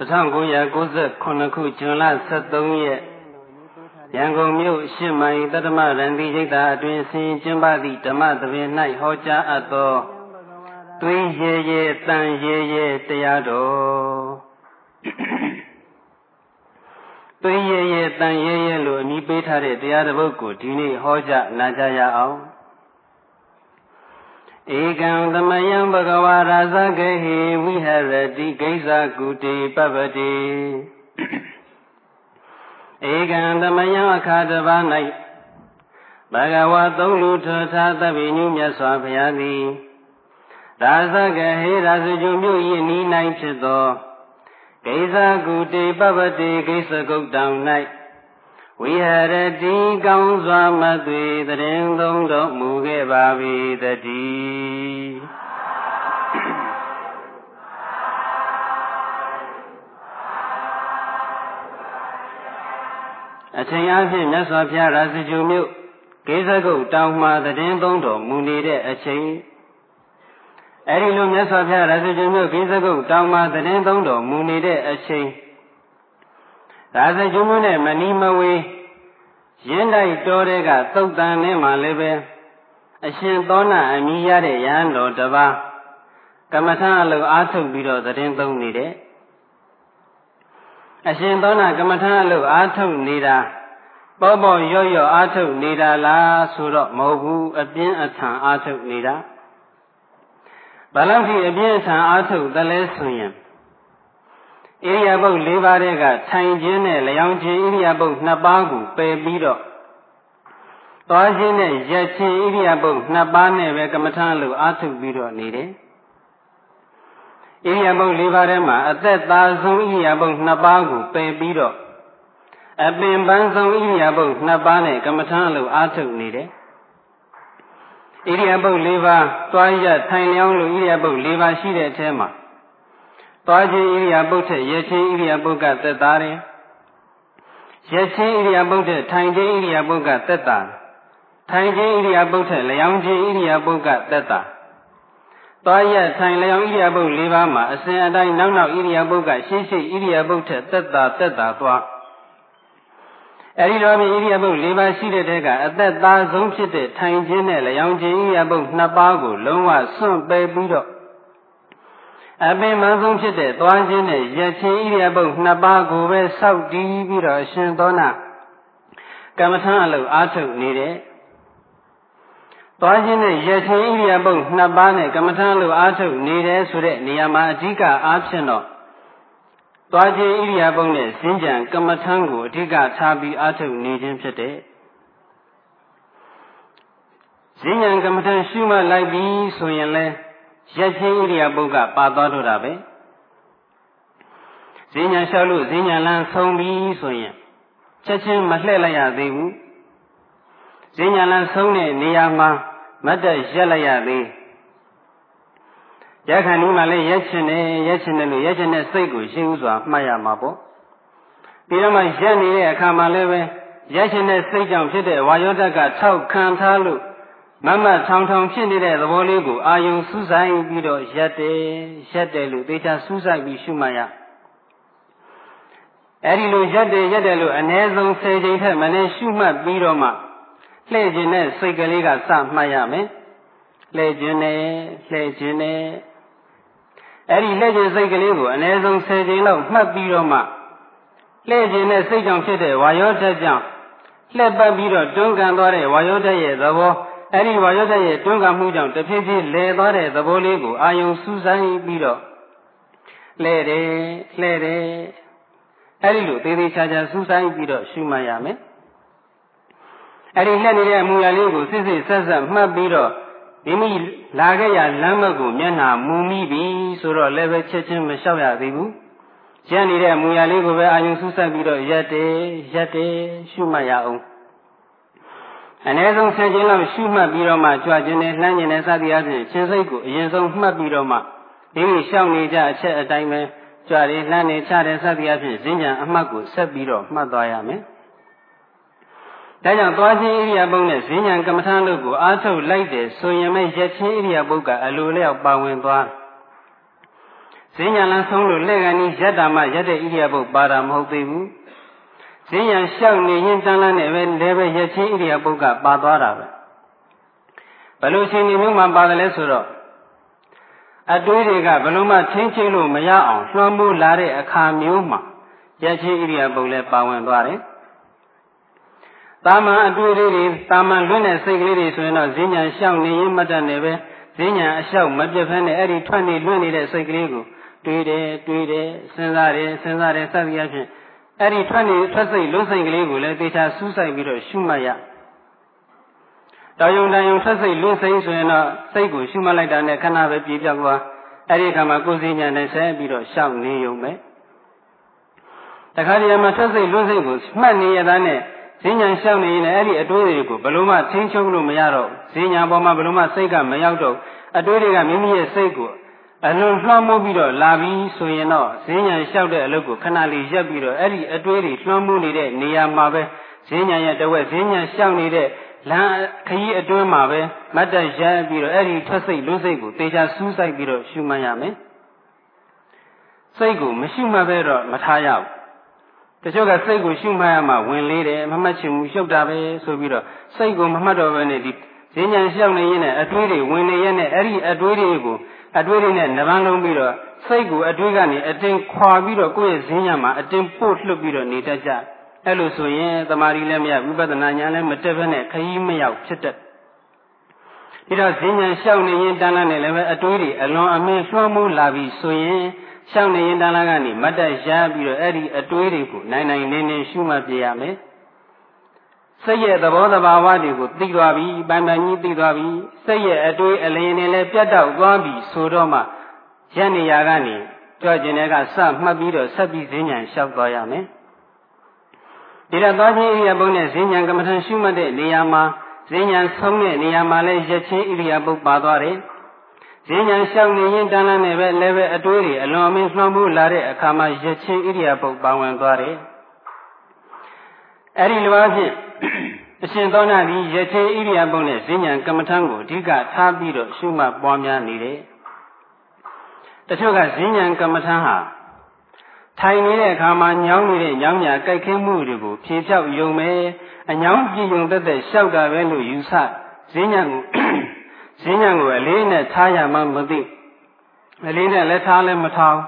1998ခုဇွန်လ23ရက်ရန်ကုန်မြို့ရှစ်မိုင်တတ္တမရန်တိရိတ်တာအတွင်ဆင်ကျင်းပသည့်ဓမ္မသဘင်၌ဟောကြားအပ်သောသွေးရေရေတန်ရေရေတရားတော်သွေးရေရေတန်ရေရေလို့အမည်ပေးထားတဲ့တရားတစ်ပုဒ်ကိုဒီနေ့ဟောကြားနာကြားရအောင် ဧကံသမယံဘဂဝါရာဇဂဟိဝိဟရတိဂိဇာကုတိပပတိဧကံသမယံအခါတပါး၌ဘဂဝါသုံးလူထောထားသဗ္ဗညုမြတ်စွာဘုရားသည်ရာဇဂဟေရာဇဂျုံမြို့၏နီး၌ဖြစ်သောဂိဇာကုတိပပတိဂိသကုတ်တောင်၌ ဝိဟရတိကောင်းစွာမသွေတရင်သုံးတော်မူခဲ့ပါ၏တည်းအချိန်အဖြစ်မြတ်စွာဘုရားရာဇဂျုမြို့ကိစ္စကုတ်တောင်မှတည်င်းသုံးတော်မူနေတဲ့အချိန်အဲဒီလိုမြတ်စွာဘုရားရာဇဂျုမြို့ကိစ္စကုတ်တောင်မှတည်င်းသုံးတော်မူနေတဲ့အချိန်ရာဇဂျုမြို့နဲ့မနီမဝေး ရင်းတိုက်တော်တဲ့ကသုတ်တန်နဲ့မှလည်းပဲအရှင်သောနာအမိရတဲ့ရဟန်းတော်တစ်ပါးကမ္မထအလုပ်အားထုတ်ပြီးတော့သတင်းသုံးနေတယ်အရှင်သောနာကမ္မထအလုပ်အားထုတ်နေတာပေါ့ပေါ့ရော့ရော့အားထုတ်နေတာလားဆိုတော့မဟုတ်ဘူးအပြင်းအထန်အားထုတ်နေတာဘာလို့ဒီအပြင်းအထန်အားထုတ်သလဲဆိုရင် ဣရိယာပုတ်၄ပါးတဲ့ကထိုင်ခြင်းနဲ့လျောင်းခြင်းဣရိယာပုတ်၂ပါးကိုပယ်ပြီးတော့သွားခြင်းနဲ့ရက်ခြင်းဣရိယာပုတ်၂ပါးနဲ့ပဲကမ္မထလို့အားထုတ်ပြီးတော့နေတယ်ဣရိယာပုတ်၄ပါးထဲမှာအသက်သာဆုံးဣရိယာပုတ်2ပါးကိုပယ်ပြီးတော့အပင်ပန်းဆုံးဣရိယာပုတ်2ပါးနဲ့ကမ္မထလို့အားထုတ်နေတယ်ဣရိယာပုတ်၄ပါးသွားရထိုင်လျောင်းလို့ဣရိယာပုတ်၄ပါးရှိတဲ့အထဲမှာ သွားခြင်းဣရိယာပုတ်ထက်ရခြင်းဣရိယာပုတ်ကသက်သာတယ်ရခြင်းဣရိယာပုတ်ထက်ထိုင်ခြင်းဣရိယာပုတ်ကသက်သာထိုင်ခြင်းဣရိယာပုတ်ထက်လျောင်းခြင်းဣရိယာပုတ်ကသက်သာသွားရထိုင်လျောင်းဣရိယာပုတ်၄ပါးမှာအစဉ်အတိုင်းနောက်နောက်ဣရိယာပုတ်ကရှေ့ရှေ့ဣရိယာပုတ်ထက်သက်သာသက်သာသွားအဲဒီတော့ဒီဣရိယာပုတ်၄ပါးရှိတဲ့တဲကအသက်သားဆုံးဖြစ်တဲ့ထိုင်ခြင်းနဲ့လျောင်းခြင်းဣရိယာပုတ်၂ပါးကိုလုံးဝစွန့်ပယ်ပြီးတော့ အပင်မဆုံးဖြစ်တဲ့သွားခြင်းနဲ့ရခြင်းဣရိယာပုတ်နှစ်ပါးကိုပဲစောက်တည်ပြီးတော့ရှင်သောနာကမ္မထအလုပ်အားထုတ်နေတဲ့သွားခြင်းနဲ့ရခြင်းဣရိယာပုတ်နှစ်ပါးနဲ့ကမ္မထအလုပ်အားထုတ်နေတယ်ဆိုတဲ့နေရာမှာအဓိကအားဖြင့်တော့သွားခြင်းဣရိယာပုတ်နဲ့စင်ကြံကမ္မထံကိုအဓိကထားပြီးအားထုတ်နေခြင်းဖြစ်တဲ့စင်ကြံကမ္မထံရှုမှတ်လိုက်ပြီးဆိုရင်လည်း ရက်ချင်းဣရိယာပုတ်ကပါသွားတော့တာပဲဈဉ္ညာလျှောက်လို့ဈဉ္ညာလန်းဆုံးပြီဆိုရင်ချက်ချင်းမလှည့်လိုက်ရသေးဘူးဈဉ္ညာလန်းဆုံးတဲ့နေရာမှာမတ်တက်ရက်လိုက်ရသေးရခဏီမှာလည်းရက်ချင်တယ်ရက်ချင်တယ်လို့ရက်ချင်တဲ့စိတ်ကိုရှင်းဥစွာမှတ်ရမှာပေါ့ပြီးတော့မှရက်နေတဲ့အခါမှာလည်းပဲရက်ချင်တဲ့စိတ်ကြောင့်ဖြစ်တဲ့ဝါယောဓာတ်ကထောက်ခံထားလို့ မမထောင်ထောင်ဖြစ်နေတဲ့သဘောလေးကိုအာယုံစူးစိုက်ပြီးတော့ရက်တယ်ရက်တယ်လို့သေချာစူးစိုက်ပြီးရှုမှတ်ရအဲ့ဒီလိုရက်တယ်ရက်တယ်လို့အ ਨੇ ဆုံး၁၀ချိန်ထက်မနည်းရှုမှတ်ပြီးတော့မှလှည့်ခြင်းနဲ့စိတ်ကလေးကစမှတ်ရမယ်လှည့်ခြင်းနဲ့လှည့်ခြင်းနဲ့အဲ့ဒီလှည့်ခြင်းစိတ်ကလေးကိုအ ਨੇ ဆုံး၁၀ချိန်လောက်မှတ်ပြီးတော့မှလှည့်ခြင်းနဲ့စိတ်ကြောင့်ဖြစ်တဲ့ဝါယောဓာတ်ကြောင့်လှည့်ပတ်ပြီးတော့တွန်းကန်သွားတဲ့ဝါယောဓာတ်ရဲ့သဘော အဲ့ဒီဝါယောဓာတ်ရဲ့တွန်းကမှုကြောင့်တဖြည်းဖြည်းလဲသွားတဲ့သဘောလေးကိုအာယုံစူးစိုင်းပြီးတော့လဲတယ်လဲတယ်အဲ့ဒီလိုသေးသေးချာချာစူးစိုင်းပြီးတော့ရှုမှတ်ရမယ်အဲ့ဒီလက်နေတဲ့အမူအရာလေးကိုစစ်စစ်ဆက်ဆက်မှတ်ပြီးတော့မိမိလာခဲ့ရလမ်းမကိုမျက်နှာမူမိပြီဆိုတော့လည်းပဲချက်ချင်းမလျှောက်ရသေးဘူးရန်နေတဲ့အမူအရာလေးကိုပဲအာယုံစူးစိုက်ပြီးတော့ရက်တယ်ရက်တယ်ရှုမှတ်ရအောင် အ ਨੇ ဆုံးဆယ်ခြင်းလောက်ရှုမှတ်ပြီးတော့မှကြွခြင်းနဲ့လှမ်းခြင်းနဲ့စသည်အပြင်ရှင်စိတ်ကိုအရင်ဆုံးမှတ်ပြီးတော့မှဒီလိုရှောင်နေကြအချက်အတိုင်းပဲကြွတယ်လှမ်းနေချတယ်စသည်အပြင်ဈဉ္ဉံအမှတ်ကိုဆက်ပြီးတော့မှတ်သွားရမယ်။ဒါကြောင့်သွားခြင်းဣရိယာပုတ်နဲ့ဈဉ္ဉံကမ္မထာတို့ကိုအားထုတ်လိုက်တယ်ဆိုရင်မဲ့ရက်ခြင်းဣရိယာပုတ်ကအလိုလျောက်ပါဝင်သွားဈဈဉ္ညာလန်းဆုံးလို့လက်ကန်ကြီးရက်တာမှရက်တဲ့ဣရိယာပုတ်ပါတာမဟုတ်သေးဘူး ဈဉ္ညာလျှောက်နေရင်တန်းလန်းနဲ့ပဲလဲပဲရက်ချင်းဣရိယာပုတ်ကပါသွားတာပဲဘယ်လိုချိန်ဒီမျိုးမှပါတယ်လဲဆိုတော့အတွေးတွေကဘလို့မှချင်းချင်းလို့မရအောင်လွှမ်းမိုးလာတဲ့အခါမျိုးမှာရက်ချင်းဣရိယာပုတ်လည်းပါဝင်သွားတယ်တာမန်အတွေ့အကြုံတွေတာမန်လွတ်တဲ့စိတ်ကလေးတွေဆိုရင်တော့ဈဉ္ညာရှောက်နေရင်မတတ်နဲ့ပဲဈဉ္ညာအလျှောက်မပြတ်ဖက်နဲ့အဲ့ဒီထွက်နေလွတ်နေတဲ့စိတ်ကလေးကိုတွေးတယ်တွေးတယ်စဉ်းစားတယ်စဉ်းစားတယ်စသည်အဖြစ် အဲ့ဒီထွက်နေထွက်စိတ်လွတ်စိတ်ကလေးကိုလည်းသေချာစူးစိုက်ပြီးတော့ရှုမှတ်ရတော်ယုံတန်ယုံထွက်စိတ်လွတ်စိတ်ဆိုရင်တော့စိတ်ကိုရှုမှတ်လိုက်တာနဲ့ခဏပဲပြေပြောက်သွားအဲ့ဒီအခါမှာကိုယ်စဉ္ညာနဲ့ဆက်ပြီးတော့ရှောက်နေုံပဲတခါတည်းမှာထွက်စိတ်လွတ်စိတ်ကိုမှတ်နေရတာနဲ့ဈဉ္ညာလျှောက်နေရင်လည်းအဲ့ဒီအတွေးတွေကိုဘလို့မှထိန်းချုပ်လို့မရတော့ဈဉ္ညာပေါ်မှာဘလို့မှစိတ်ကမရောက်တော့အတွေးတွေကမိမိရဲ့စိတ်ကို အလွန်လွှမ်းမိုးပြီးတော့လာပြီးဆိုရင်တော့ဈဉ္ညာလျှောက်တဲ့အလုပ်ကိုခဏလေးရပ်ပြီးတော့အဲ့ဒီအတွေးတွေလွှမ်းမိုးနေတဲ့နေရာမှာပဲဈဉ္ညာရဲ့တဝက်ဈဉ္ညာလျှောက်နေတဲ့လမ်းခရီးအတွင်းမှာပဲမတ်တက်ရပ်ပြီးတော့အဲ့ဒီထွက်စိတ်လွတ်စိတ်ကိုတေချာစူးစိုက်ပြီးတော့ရှုမှတ်ရမယ်စိတ်ကိုမရှုမှတ်ပဲတော့မထားရဘူးတချို့ကစိတ်ကိုရှုမှတ်ရမှဝင်လေးတယ်မမှတ်ချင်ဘူးရှုပ်တာပဲဆိုပြီးတော့စိတ်ကိုမမှတ်တော့ဘဲနဲ့ဒီဈဉ္ဉံလျှောက်နေရင်လည်းအတွေးတွေဝင်နေရဲ့နဲ့အဲ့ဒီအတွေးတွေကို အတွေးတွေနဲ့နှပန်းလုံးပြီးတော့စိတ်ကိုအတွေးကနေအတင်းခွာပြီးတော့ကိုယ့်ရဲ့ဈဉ္ဉံမှာအတင်းပို့လှုပ်ပြီးတော့နေတတ်ကြအဲ့လိုဆိုရင်တမာရီလည်းမရဝိပဿနာဉာဏ်လည်းမတက်ဘဲနဲ့ခရီးမရောက်ဖြစ်တတ်ဒီတော့ဈဉ္ဉံလျှောက်နေရင်တန်းလာနေလည်းပဲအတွေးတွေအလွန်အမင်းလွှမ်းမိုးလာပြီးဆိုရင်ရှောင်းနေရင်တန်လာကနေမတ်တက်ရပြီးတော့အဲ့ဒီအတွေးတွေကိုနိုင်နိုင်နေနေရှုမှတ်ပြရမယ် စိတ်ရဲ့သဘောတဘာဝတွေကိုသိသွားပြီပန်ပန်ကြီးသိသွားပြီစိတ်ရဲ့အတွေးအလင်းနဲ့လည်းပြတ်တောက်သွားပြီဆိုတော့မှရက်နေရာကနေကြွကျင်တဲ့ကစမှတ်ပြီးတော့ဆက်ပြီးဈဉ္ဉံလျှောက်သွားရမယ်ဒီတော့သွားခြင်းဣရိယာပုနဲ့ဈဉ္ဉံကမ္မထရှုမှတ်တဲ့နေရာမှာဈဉ္ဉံဆုံးတဲ့နေရာမှာလည်းရက်ချင်းဣရိယာပုပါသွားတယ်ဈဉ္ဉံလျှောက်နေရင်တန်းလန်းနေပဲလည်းပဲအတွေးတွေအလွန်အမင်းနှောင်းမှုလာတဲ့အခါမှာရချင်းဣရိယာပုတ်ပါဝင်သွားတယ်အဲ့ဒီလိုအဖြစ် အရှင်သောနာဒီရချင်းဣရိယာပုတ်နဲ့ဈဉ္ဉံကမ္မထံကိုအဓိကထားပြီးတော့ရှုမှတ်ပွားများနေတယ်တချို့ကဈဉ္ဉံကမ္မထံဟာထိုင်နေတဲ့အခါမှာညောင်းနေတဲ့ညောင်းညာကြိုက်ခင်းမှုတွေကိုဖြေဖြောက်ယုံမယ်အညောင်းကြည့်ယုံသက်သက်လျှောက်တာပဲလို့ယူဆဈဉ္ဉံကိုဈဉ္ညာကိုအလေးနဲ့ထားရမှမသိအလေးနဲ့လက်ထားလည်းမထား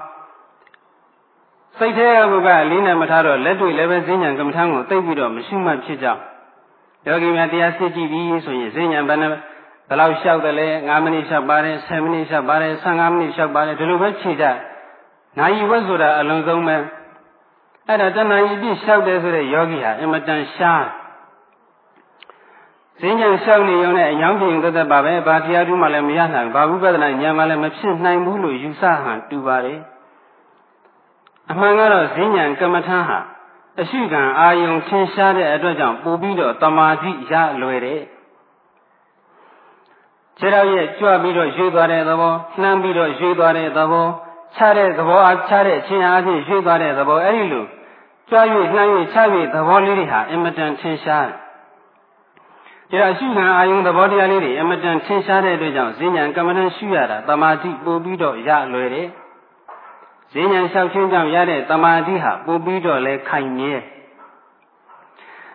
စိတ်ထဲကကအလေးနဲ့မထားတော့လက်တွေ့လည်းပဲဈဉ္ညာကမ္မထံကိုသိပြီးတော့မရှိမှဖြစ်ကြောင်း ယောဂီများတရားစစ်ကြည့်ပြီးဆိုရင်ဈဉ္ညာဘယ်နှဘယ်လောက်လျှောက်တယ်လဲ9မိနစ်လျှောက်ပါတယ်10မိနစ်လျှောက်ပါတယ်15မိနစ်လျှောက်ပါတယ်ဒီလိုပဲခြေကြနိုင်ဝက်ဆိုတာအလုံးစုံပဲအဲ့ဒါတဏှာကြီးပြည့်လျှောက်တယ်ဆိုတဲ့ယောဂီဟာအင်မတန်ရှားစင်ကြံလျှောက်နေရုံနဲ့အယောင်းကျင်သက်သက်ပါပဲဘာတရားထုမှလည်းမရနိုင်ဘာဝိပဿနာဉာဏ်မှလည်းမဖြစ်နိုင်ဘူးလို့ယူဆဟန်တူပါတယ်အမှန်ကတော့ဈဉ္ဉံကမ္မထံဟာ အရှိကံအာယုံထင်ရှားတဲ့အတွက်ကြောင့်ပို့ပြီးတော့တမာတိရလွယ်တယ်ခြေတော်ရဲ့ကြွပြီးတော့ရွေ့သွားတဲ့သဘောနှမ်းပြီးတော့ရွေ့သွားတဲ့သဘောခြားတဲ့သဘောအားခြားတဲ့အချင်းအားဖြင့်ရွေ့သွားတဲ့သဘောအဲ့ဒီလိုကြွ၍နှမ်း၍ခြား၍သဘောလေးတွေဟာအင်မတန်ထင်ရှားတယ်ဒါအရှုခံအာယုံသဘောတရားလေးတွေအမတန်ထင်ရှားတဲ့အတွက်ကြောင့်ဈဉ္ဉံကမ္မဋ္ဌာန်းရှုရတာတမာတိပို့ပြီးတော့ရလွယ်တယ် ဈဉ္ဉံလျှောက်ခြင်းကြောင့်ရတဲ့တမာတိဟာပို့ပြီးတော့လဲခိုင်မြဲ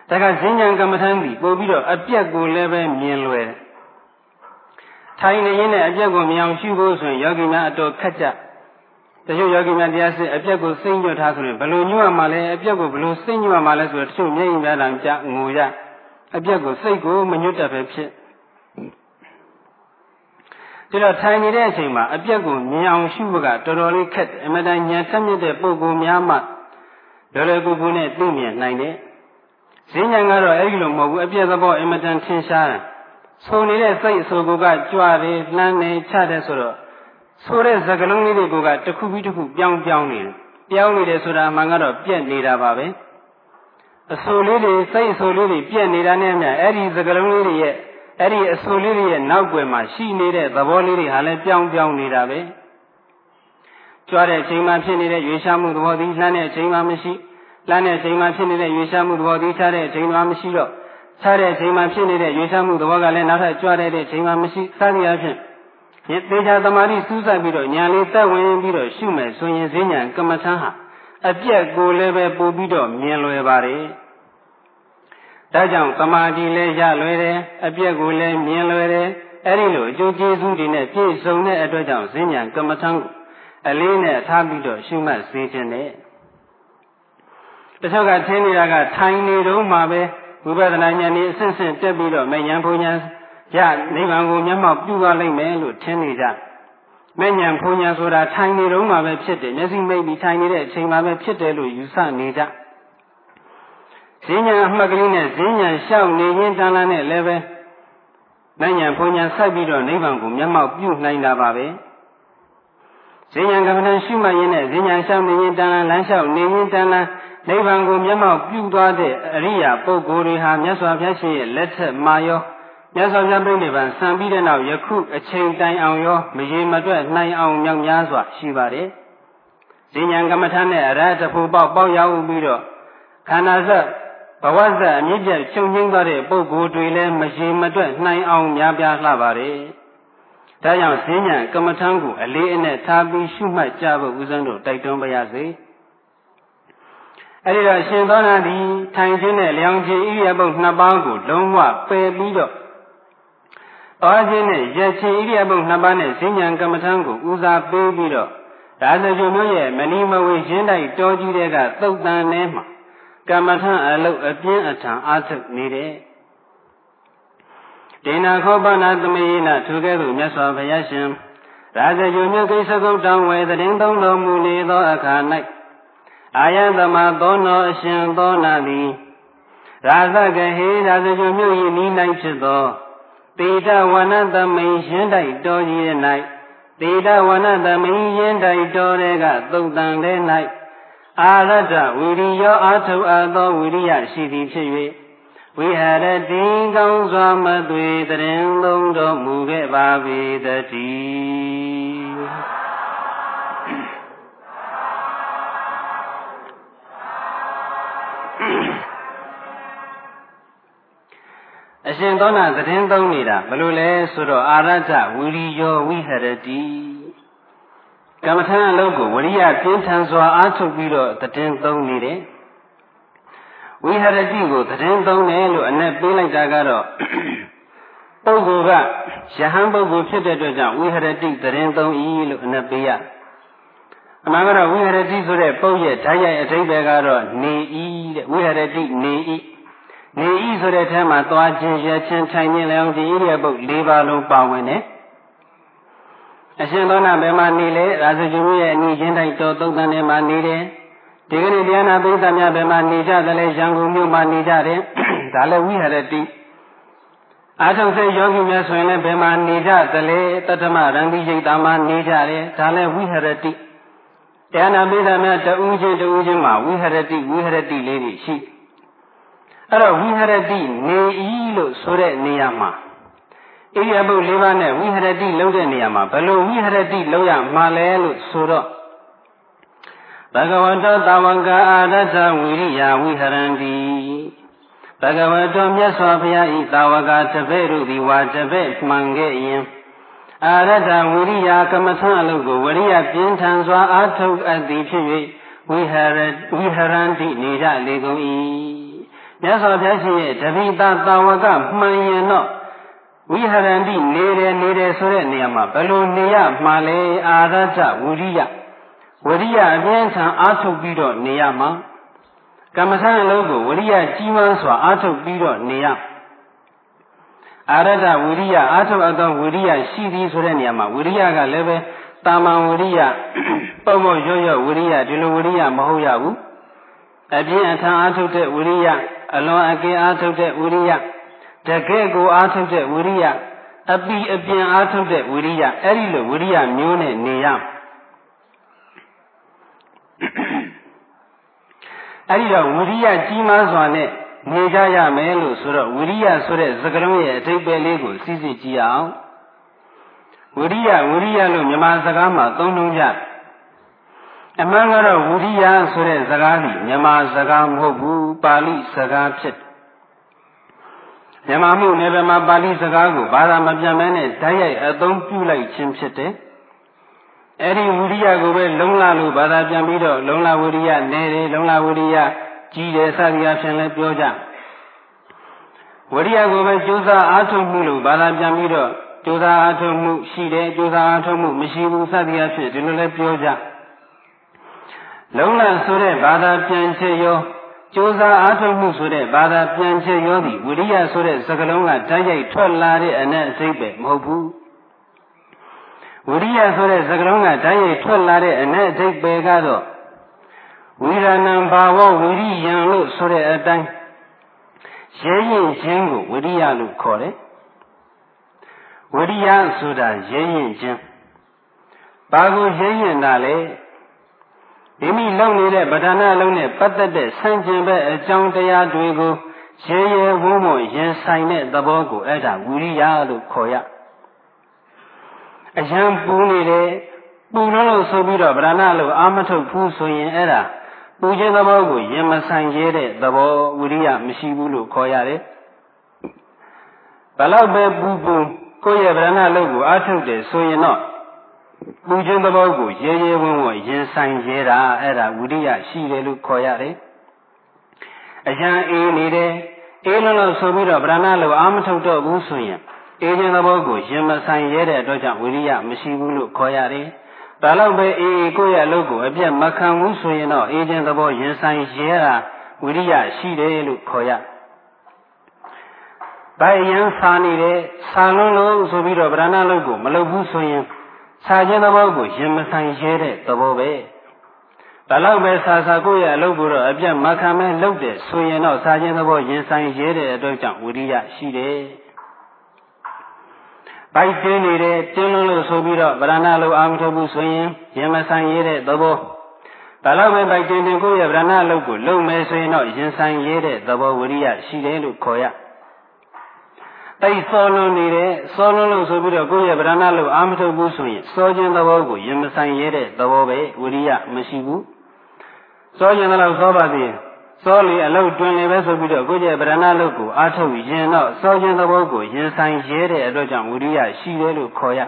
ဒါကဈဉ္ဉံကမ္မဋ္ဌာန်းပြီးပို့ပြီးတော့အပြက်ကိုလည်းပဲမြင်လွယ်ထိုင်နေရင်လည်းအပြက်ကိုမြင်အောင်ရှုဖို့ဆိုရင်ယောဂီများအတော်ခက်ကြတချို့ယောဂီများတရားစစ်အပြက်ကိုစိတ်ညွတ်ထားဆိုရင်ဘလို့ညွတ်ရမှာလဲအပြက်ကိုဘလို့စိတ်ညွတ်ရမှာလဲဆိုတော့တချို့မျက်ရည်များတာကြငိုရအပြက်ကိုစိတ်ကိုမညွတ်တတ်ပဲဖြစ် ဒါတော့ထိုင်နေတဲ့အချိန်မှာအပြက်ကိုမြင်အောင်ရှုဖို့ကတော်တော်လေးခက်တယ်အမတန်ဉာဏ်တက်မြင့်တဲ့ပုဂ္ဂိုလ်များမှလောလောကူကူနဲ့သိမြင်နိုင်တယ်ဈဉ္ဉံကတော့အဲ့ဒီလိုမဟုတ်ဘူးအပြက်သဘောအမတန်ထင်ရှားတယ်ဆိုနေတဲ့စိတ်အဆိုကကြွတယ်လှမ်းနေချတယ်ဆိုတော့ဆိုတဲ့သကလုံးလေးတွေကတစ်ခုပြီးတစ်ခုပြောင်းပြောင်းနေတယ်ပြောင်းနေတယ်ဆိုတာမှန်ကတော့ပြက်နေတာပါပဲ။အဆူလေးတွေစိတ်အဆူလေးတွေပြက်နေတာနဲ့မြအဲ့ဒီသကလုံးလေးတွေရဲ့ အဲ့ဒီအဆူလေးတွေရဲ့နောက်ွယ်မှာရှိနေတဲ့သဘောလေးတွေဟာလည်းပြောင်းပြောင်းနေတာပဲကြွားတဲ့အချိန်မှဖြစ်နေတဲ့ရွေးရှားမှုသဘောသည်လှမ်းတဲ့အချိန်မှမရှိလှမ်းတဲ့အချိန်မှဖြစ်နေတဲ့ရွေးရှားမှုသဘောသည်ခြားတဲ့အချိန်မှမရှိတော့ခြားတဲ့အချိန်မှဖြစ်နေတဲ့ရွေးရှားမှုသဘောကလည်းနောက်ထပ်ကြွားတဲ့အချိန်မှမရှိစသည်အဖြစ်သေချာသမာဓိစူးစိုက်ပြီးတော့ညာလေးတက်ဝင်ပြီးတော့ရှုမယ်ဆိုရင်ဈဉ္ညာကမ္မထံဟာအပြက်ကိုလည်းပဲပို့ပြီးတော့မြင်လွယ်ပါတယ် ဒါကြောင့်သမာဓိလည်းရလွယ်တယ်အပြက်ကိုလည်းမြင်လွယ်တယ်အဲ့ဒီလိုအကျိုးကျေးဇူးတွေနဲ့ပြည့်စုံတဲ့အတွက်ကြောင့်ဈဉ္ညာကမ္မထံကိုအလေးနဲ့ထားပြီးတော့ရှုမှတ်စေခြင်းနဲ့တချို့ကထင်းနေတာကထိုင်နေတော့မှပဲဝိပဿနာဉာဏ်ကြီးအဆင့်ဆင့်တက်ပြီးတော့မဉဏ်ဘုံဉဏ်ရနိဗ္ဗာန်ကိုမျက်မှောက်ပြုသွားလိမ့်မယ်လို့ထင်နေကြမဉဏ်ဘုံဉဏ်ဆိုတာထိုင်နေတော့မှပဲဖြစ်တယ်မျက်စိမိတ်ပြီးထိုင်နေတဲ့အချိန်မှပဲဖြစ်တယ်လို့ယူဆနေကြ ဈဉ္ညာအမှတ်ကလေးနဲ့ဈဉ္ညာလျှောက်နေရင်တန်လာနဲ့လည်းပဲမဉဏ်ဘုံဉဏ်ဆက်ပြီးတော့နိဗ္ဗာန်ကိုမျက်မှောက်ပြုနိုင်တာပါပဲဈဉ္ညာကမ္မဋ္ဌာန်းရှုမှတ်ရင်းနဲ့ဈဉ္ညာလျှောက်နေရင်တန်လာလမ်းလျှောက်နေရင်တန်လာနိဗ္ဗာန်ကိုမျက်မှောက်ပြုသွားတဲ့အရိယာပုဂ္ဂိုလ်တွေဟာမြတ်စွာဘုရားရှင်ရဲ့လက်ထက်မှာရောမြတ်စွာဘုရားပြိဋိဘံဆံပြီးတဲ့နောက်ယခုအချိန်တိုင်အောင်ရောမရေမတွက်နိုင်အောင်မြောက်များစွာရှိပါတယ်။ဇဉ္ဉံကမ္မထာနဲ့အရဟတဖို့ပေါက်ပေါက်ရောက်ပြီးတော့ခန္ဓာစက် ဘဝစက်အမြင့်ပြတ်ချုပ်ငိမ့်သွားတဲ့ပုဂ္ဂိုလ်တွေလည်းမရေမတွက်နိုင်အောင်များပြားလှပါတယ်။ဒါကြောင့်ဇဉ္ဉံကမ္မထာကိုအလေးအနက်ထားပြီးရှုမှတ်ကြဖို့ဦးဇင်းတို့တိုက်တွန်းပါရစေ။အဲဒီတော့ရှင်သောနာသည်ထိုင်ခြင်းနဲ့လျောင်းခြင်းဣရိယာပုတ်နှစ်ပါးကိုလုံးဝပယ်ပြီးတော့သွားခြင်းနဲ့ရက်ခြင်းဣရိယာပုတ်နှစ်ပါးနဲ့ဈဉ္ဉံကမ္မထံကိုဦးစားပေးပြီးတော့ဒါဆိုကြမျိုးရဲ့မဏိမဝေရှင်းတိုက်တောကြီးတဲ့ကသုတ်တန်ထဲမှာ ကမ္မထံအလုတ်အပြင်းအထန်အားထုတ်နေတဲ့ဒေနာခောပနာသမေနထိုကဲ့သို့မြတ်စွာဘုရားရှင်ရာဇဂုမြို့ကိစ္စကုတ်တောင်းဝဲတရင်သုံးတော်မူနေသောအခါ၌အာယသမသောနောအရှင်သောနာသည်ရာဇကဟေရာဇဂုမြို့၏နီး၌ဖြစ်သောတေတဝနသမိန်ရှင်းတိုက်တော်ကြီး၌တေတဝနသမိန်ရှင်းတိုက်တော်တဲ့ကသုတ်တန်တဲ့၌ အာရတဝိရိယောအာထုအပ်သောဝိရိယရှိသည်ဖြစ်၍ဝိဟရတိကောင်းစွာမသွေတရင်သုံးတော်မူခဲ့ပါပေတည်းအရှင်သောနာသတင်းသုံးနေတာဘလို့လဲဆိုတော့အာရထဝီရိယောဝိဟရတိ ကမ္မထံအလုပ်ကိုဝရိယပြင်းထန်စွာအားထုတ်ပြီးတော့သတင်းသုံးနေတယ်ဝိဟရတိကိုသတင်းသုံးတယ်လို့အ내ပေးလိုက်တာကတော့ပုဂ္ဂိုလ်ကယဟန်ပုဂ္ဂိုလ်ဖြစ်တဲ့အတွက်ကြောင့်ဝိဟရတိသတင်းသုံးဤလို့အ내ပေးရအမှန်ကတော့ဝိဟရတိဆိုတဲ့ပုဂ္ဂရဲ့ဓာတ်ရိုက်အဓိပ္ပာယ်ကတော့နေဤတဲ့ဝိဟရတိနေဤနေဤဆိုတဲ့ထဲမှာသွားခြင်းရခြင်းထိုင်ခြင်းလည်းဒီဣရိယာပုတ်၄ပါးလုံးပါဝင်တယ် အရှင်သောနာဘယ်မှာနေလဲရာဇဂုရဲ့အနိချင်းတိုင်းတော်သုံးတန်ထဲမှာနေတယ်ဒီကနေ့တရားနာပိဿများဘယ်မှာနေကြသလဲရန်ကုန်မြို့မှာနေကြတယ်ဒါလည်းဝိဟရတိအာထုံစေယောဂီများဆိုရင်လည်းဘယ်မှာနေကြသလဲတတ္တမရံတိရိတ်တာမှာနေကြတယ်ဒါလည်းဝိဟရတိတရားနာပိဿများတဦးချင်းတဦးချင်းမှာဝိဟရတိဝိဟရတိလေးတွေရှိတယ်အဲ့တော့ဝိဟရတိနေဤလို့ဆိုတဲ့နေရာမှာ ဣရိယာပုတ်၄ပါးနဲ့ဝိဟရတိလုံးတဲ့နေရာမှာဘယ်လိုဝိဟရတိလုံးရမှာလဲလို့ဆိုတော့ဘဂဝတောတာဝကအာရထဝိရိယဝိဟရန္တိဘဂဝတောမြတ်စွာဘုရားဤတာဝကတပည့်တို့သည်ဝါတပည့်မှန်ခဲ့ရင်အာရထဝိရိယကမ္မထအလုပ်ကိုဝရိယပြင်းထန်စွာအားထုတ်အပ်သည်ဖြစ်၍ဝိဟရဝိဟရန္တိနေကြလေကုန်၏မြတ်စွာဘုရားရှင်ရဲ့တပိတာတာဝကမှန်ရင်တော့ ဝိဟရန္တိနေတယ်နေတယ်ဆိုတဲ့နေရာမှာဘယ်လိုနေရမှာလဲအာရထဝိရိယဝရိယအပြင်းထန်အားထုတ်ပြီးတော့နေရမှာကမ္မထံအလုံးကိုဝရိယကြီးမားစွာအားထုတ်ပြီးတော့နေရအာရထဝိရိယအားထုတ်အပ်သောဝိရိယရှိသည်ဆိုတဲ့နေရာမှာဝိရိယကလည်းပဲတာမန်ဝိရိယပုံပုံရွရွဝိရိယဒီလိုဝိရိယမဟုတ်ရဘူးအပြင်းအထန်အားထုတ်တဲ့ဝိရိယအလွန်အကင်းအားထုတ်တဲ့ဝိရိယ တကယ်ကိုအားထုတ်တဲ့ဝိရိယအပီအပြင်အားထုတ်တဲ့ဝိရိယအဲ့ဒီလိုဝိရိယမျိုးနဲ့နေရအဲ့ဒီတော့ဝိရိယကြီးမားစွာနဲ့နေကြရမယ်လို့ဆိုတော့ဝိရိယဆိုတဲ့စကားလုံးရဲ့အထိပ္ပယ်လေးကိုစီစစ်ကြည့်အောင်ဝိရိယဝိရိယလို့မြန်မာစကားမှာသုံးလုံးကြအမှန်ကတော့ဝိရိယဆိုတဲ့စကားကြီးမြန်မာစကားမဟုတ်ဘူးပါဠိစကားဖြစ် မြန်မာမှုနယ်ပယ်မှာပါဠိစကားကိုဘာသာမပြန်မဲနဲ့ဓာတ်ရိုက်အသုံးပြုလိုက်ခြင်းဖြစ်တယ်အဲ့ဒီဝိရိယကိုပဲလုံလလို့ဘာသာပြန်ပြီးတော့လုံလဝိရိယနေတယ်လုံလဝိရိယကြီးတယ်စသည်အဖြစ်လည်းပြောကြဝိရိယကိုပဲကြိုးစားအားထုတ်မှုလို့ဘာသာပြန်ပြီးတော့ကြိုးစားအားထုတ်မှုရှိတယ်ကြိုးစားအားထုတ်မှုမရှိဘူးစသည်အဖြစ်ဒီလိုလည်းပြောကြလုံလဆိုတဲ့ဘာသာပြန်ချက်ရော ကြိုးစားအားထုတ်မှုဆိုတဲ့ဘာသာပြန်ချက်ရောသည်ဝိရိယဆိုတဲ့စကားလုံးကဓာတ်ရိုက်ထွက်လာတဲ့အနက်အစိပ်ပဲမဟုတ်ဘူးဝိရိယဆိုတဲ့စကားလုံးကဓာတ်ရိုက်ထွက်လာတဲ့အနက်အစိပ်ပဲကတော့ဝိရဏံဘာဝဝိရိယံလို့ဆိုတဲ့အတိုင်းရဲရင်ခြင်းကိုဝိရိယလို့ခေါ်တယ်ဝိရိယဆိုတာရဲရင်ခြင်းဘာကိုရဲရင်တာလဲ မိမိလုပ်နေတဲ့ဗဒနာလုံးနဲ့ပတ်သက်တဲ့ဆန့်ကျင်ဘက်အကြောင်းတရားတွေကိုရဲရဲဝုန်းဝုန်းရင်ဆိုင်တဲ့သဘောကိုအဲ့ဒါဝိရိယလို့ခေါ်ရအရန်ပူနေတယ်ပူလို့လို့ဆိုပြီးတော့ဗဒနာလို့အာမထုတ်ဘူးဆိုရင်အဲ့ဒါပူခြင်းသဘောကိုရင်မဆိုင်ရဲတဲ့သဘောဝိရိယမရှိဘူးလို့ခေါ်ရတယ်ဘလောက်ပဲပူပူကိုယ့်ရဲ့ဗဒနာလို့ကိုအာထုတ်တယ်ဆိုရင်တော့ ပူခြင်းသဘောကိုရဲရဲဝံ့ဝံ့ရင်ဆိုင်ရဲတာအဲ့ဒါဝိရိယရှိတယ်လို့ခေါ်ရတယ်။အရန်အေးနေတယ်အေးလုံးလို့ဆိုပြီးတော့ဗရဏလို့အာမထုတ်တော့ဘူးဆိုရင်အေးခြင်းသဘောကိုရင်မဆိုင်ရဲတဲ့အတွက်ကြောင့်ဝိရိယမရှိဘူးလို့ခေါ်ရတယ်။ဒါတော့ပဲအေးအေးကိုယ့်ရဲ့အလုပ်ကိုအပြတ်မခံဘူးဆိုရင်တော့အေးခြင်းသဘောရင်ဆိုင်ရဲတာဝိရိယရှိတယ်လို့ခေါ်ရ။ဘာယံစာနေတယ်စာလုံးလို့ဆိုပြီးတော့ဗရဏလို့ကိုမလုပ်ဘူးဆိုရင် စာခြင်းသဘောကိုရင်မဆိုင်ရဲတဲ့သဘောပဲဒါတော့ပဲစာစာကိုရဲ့အလုပ်ကိုတော့အပြတ်မခံမဲလုပ်တယ်ဆိုရင်တော့စာခြင်းသဘောရင်ဆိုင်ရဲတဲ့အတွက်ကြောင့်ဝိရိယရှိတယ်ပိုက်တင်းနေတယ်တင်းလုံးလို့ဆိုပြီးတော့ဗရဏလို့အာမထုတ်ဘူးဆိုရင်ရင်မဆိုင်ရဲတဲ့သဘောဒါတော့ပဲပိုက်တင်းတင်ကိုရဲ့ဗရဏလို့ကိုလုံမယ်ဆိုရင်တော့ရင်ဆိုင်ရဲတဲ့သဘောဝိရိယရှိတယ်လို့ခေါ်ရ အဲ့စောလွန်နေတယ်စောလွန်လို့ဆိုပြီးတော့ကိုယ့်ရဲ့ဗရဏလို့အာမထုတ်ဘူးဆိုရင်စောခြင်းသဘောကိုရင်မဆိုင်ရတဲ့သဘောပဲဝိရိယမရှိဘူးစောခြင်းတော့စောပါသေးစောလေအလုတ်တွင်လေပဲဆိုပြီးတော့ကိုယ့်ရဲ့ဗရဏလို့ကိုအာထုတ်ရင်တော့စောခြင်းသဘောကိုရင်ဆိုင်ရဲတဲ့အတွက်ကြောင့်ဝိရိယရှိတယ်လို့ခေါ်ရ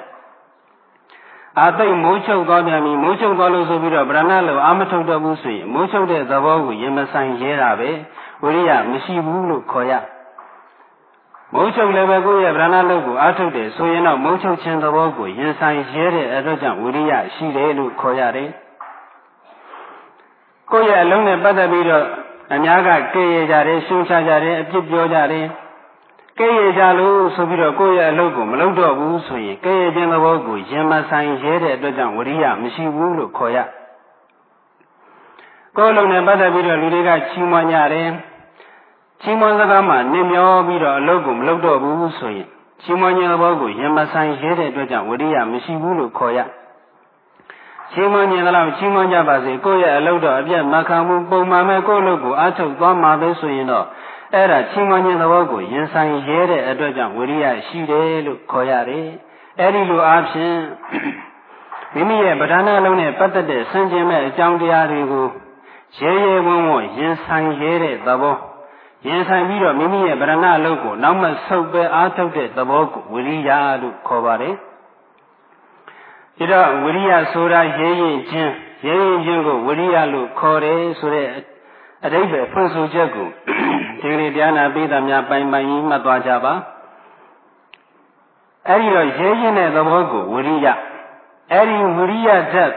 အာသိတ်မိုးချုပ်သွားပြန်ပြီမိုးချုပ်သွားလို့ဆိုပြီးတော့ဗရဏလို့အာမထုတ်တော့ဘူးဆိုရင်မိုးချုပ်တဲ့သဘောကိုရင်မဆိုင်ရဲတာပဲဝိရိယမရှိဘူးလို့ခေါ်ရ မုံချုပ်လည်းပဲကိုယ့်ရဲ့ဗရဏလုတ်ကိုအားထုတ်တယ်ဆိုရင်တော့မုံချုပ်ခြင်းသဘောကိုရင်ဆိုင်ရဲတဲ့အတွက်ကြောင့်ဝိရိယရှိတယ်လို့ခေါ်ရတယ်။ကိုယ့်ရဲ့အလုံးနဲ့ပတ်သက်ပြီးတော့အများကကဲ့ရဲ့ကြတယ်ရှုံချကြတယ်အပြစ်ပြောကြတယ်။ကဲ့ရဲ့ကြလို့ဆိုပြီးတော့ကိုယ့်ရဲ့အလုပ်ကိုမလုပ်တော့ဘူးဆိုရင်ကဲ့ရဲ့ခြင်းသဘောကိုရင်မဆိုင်ရဲတဲ့အတွက်ကြောင့်ဝိရိယမရှိဘူးလို့ခေါ်ရ။ကိုယ့်အလုံးနဲ့ပတ်သက်ပြီးတော့လူတွေကချီးမွမ်းကြတယ်။ ချီးမွမ်းစကားမှနစ်မျောပြီးတော့အလုပ်ကိုမလုပ်တော့ဘူးဆိုရင်ချီးမွမ်းခြင်းသဘောကိုရင်မဆိုင်ရဲတဲ့အတွက်ကြောင့်ဝိရိယမရှိဘူးလို့ခေါ်ရချီးမွမ်းခြင်းတော့ချီးမွမ်းကြပါစေကိုယ့်ရဲ့အလုပ်တော့အပြတ်မခံဘူးပုံမှန်ပဲကိုယ့်အလုပ်ကိုအားထုတ်သွားမှာပဲဆိုရင်တော့အဲ့ဒါချီးမွမ်းခြင်းသဘောကိုရင်ဆိုင်ရဲတဲ့အတွက်ကြောင့်ဝိရိယရှိတယ်လို့ခေါ်ရတယ်အဲ့ဒီလိုအားဖြင့်မိမိရဲ့ဗဒနာလုံးနဲ့ပတ်သက်တဲ့ဆင်ခြင်မဲ့အကြောင်းတရားတွေကိုရဲရဲဝံ့ဝံ့ရင်ဆိုင်ရဲတဲ့သဘော ရင်ဆိုင်ပြီးတော့မိမိရဲ့ဗရဏအလုပ်ကိုနောက်မှဆုပ်ပဲအားထုတ်တဲ့သဘောကိုဝိရိယလို့ခေါ်ပါတယ်။ဒါတော့ဝိရိယဆိုတာရဲရင်ချင်းရဲရင်ချင်းကိုဝိရိယလို့ခေါ်တယ်ဆိုတဲ့အတိပ္ပယ်ဖွင့်ဆိုချက်ကိုဒီနေ့တရားနာပိသများပိုင်ပိုင်ကြီးမှတ်သွားကြပါ။အဲဒီတော့ရဲရင်တဲ့သဘောကိုဝိရိယအဲဒီဝိရိယဓာတ်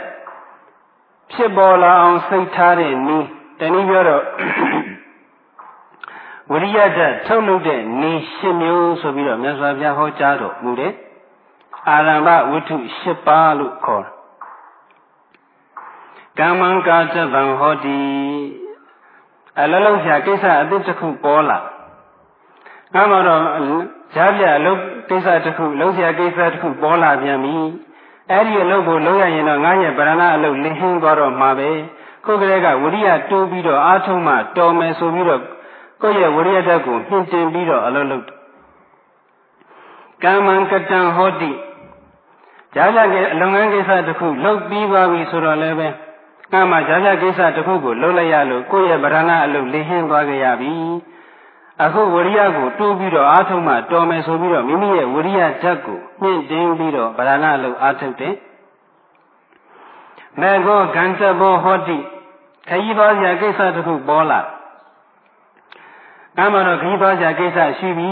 ဖြစ်ပေါ်လာအောင်စိတ်ထားတဲ့နည်းတနည်းပြောတော့ ဝိရိယဓာတ်ထုတ်လုပ်တဲ့နေ၈မျိုးဆိုပြီးတော့မြတ်စွာဘုရားဟောကြားတော်မူတယ်အာရမ္ဗဝတ္ထု၈ပါးလို့ခေါ်ကမ္မံကာသဗံဟောတိအလလုံးဖြာကိစ္စအသစ်တစ်ခုပေါ်လာငါမှတော့ဈာပြအလုပ်ကိစ္စတစ်ခုလုံးဆရာကိစ္စတစ်ခုပေါ်လာပြန်ပြီအဲ့ဒီအလုပ်ကိုလုပ်ရရင်တော့ငါရဲ့ဗရဏအလုပ်လင်းဟင်းသွားတော့မှာပဲခုကလေးကဝိရိယတိုးပြီးတော့အားထုတ်မှတော်မယ်ဆိုပြီးတော့ ကိုယ့်ရဲ့ဝိရိယဓာတ်ကိုမြင့်တင်ပြီးတော့အလုပ်လုပ်ကမ္မံကတံဟောတိကြာကြာကအလုံငန်းကိစ္စတစ်ခုလုပ်ပြီးသွားပြီဆိုတော့လည်းပဲကမ္မကြာကြာကိစ္စတစ်ခုကိုလုပ်လိုက်ရလို့ကိုယ့်ရဲ့ဗရဏအလုပ်လင်းဟင်းသွားကြရပြီအခုဝရိယကိုတိုးပြီးတော့အားထုတ်မှတော်မယ်ဆိုပြီးတော့မိမိရဲ့ဝရိယဓာတ်ကိုမြင့်တင်ပြီးတော့ဗရဏလို့အားထုတ်တယ်မေဃောဂန္တဘောဟောတိခရီးသွားစရာကိစ္စတစ်ခုပေါ်လာ ကမ်းမတော့ခရီးသွားစရာကိစ္စရှိပြီ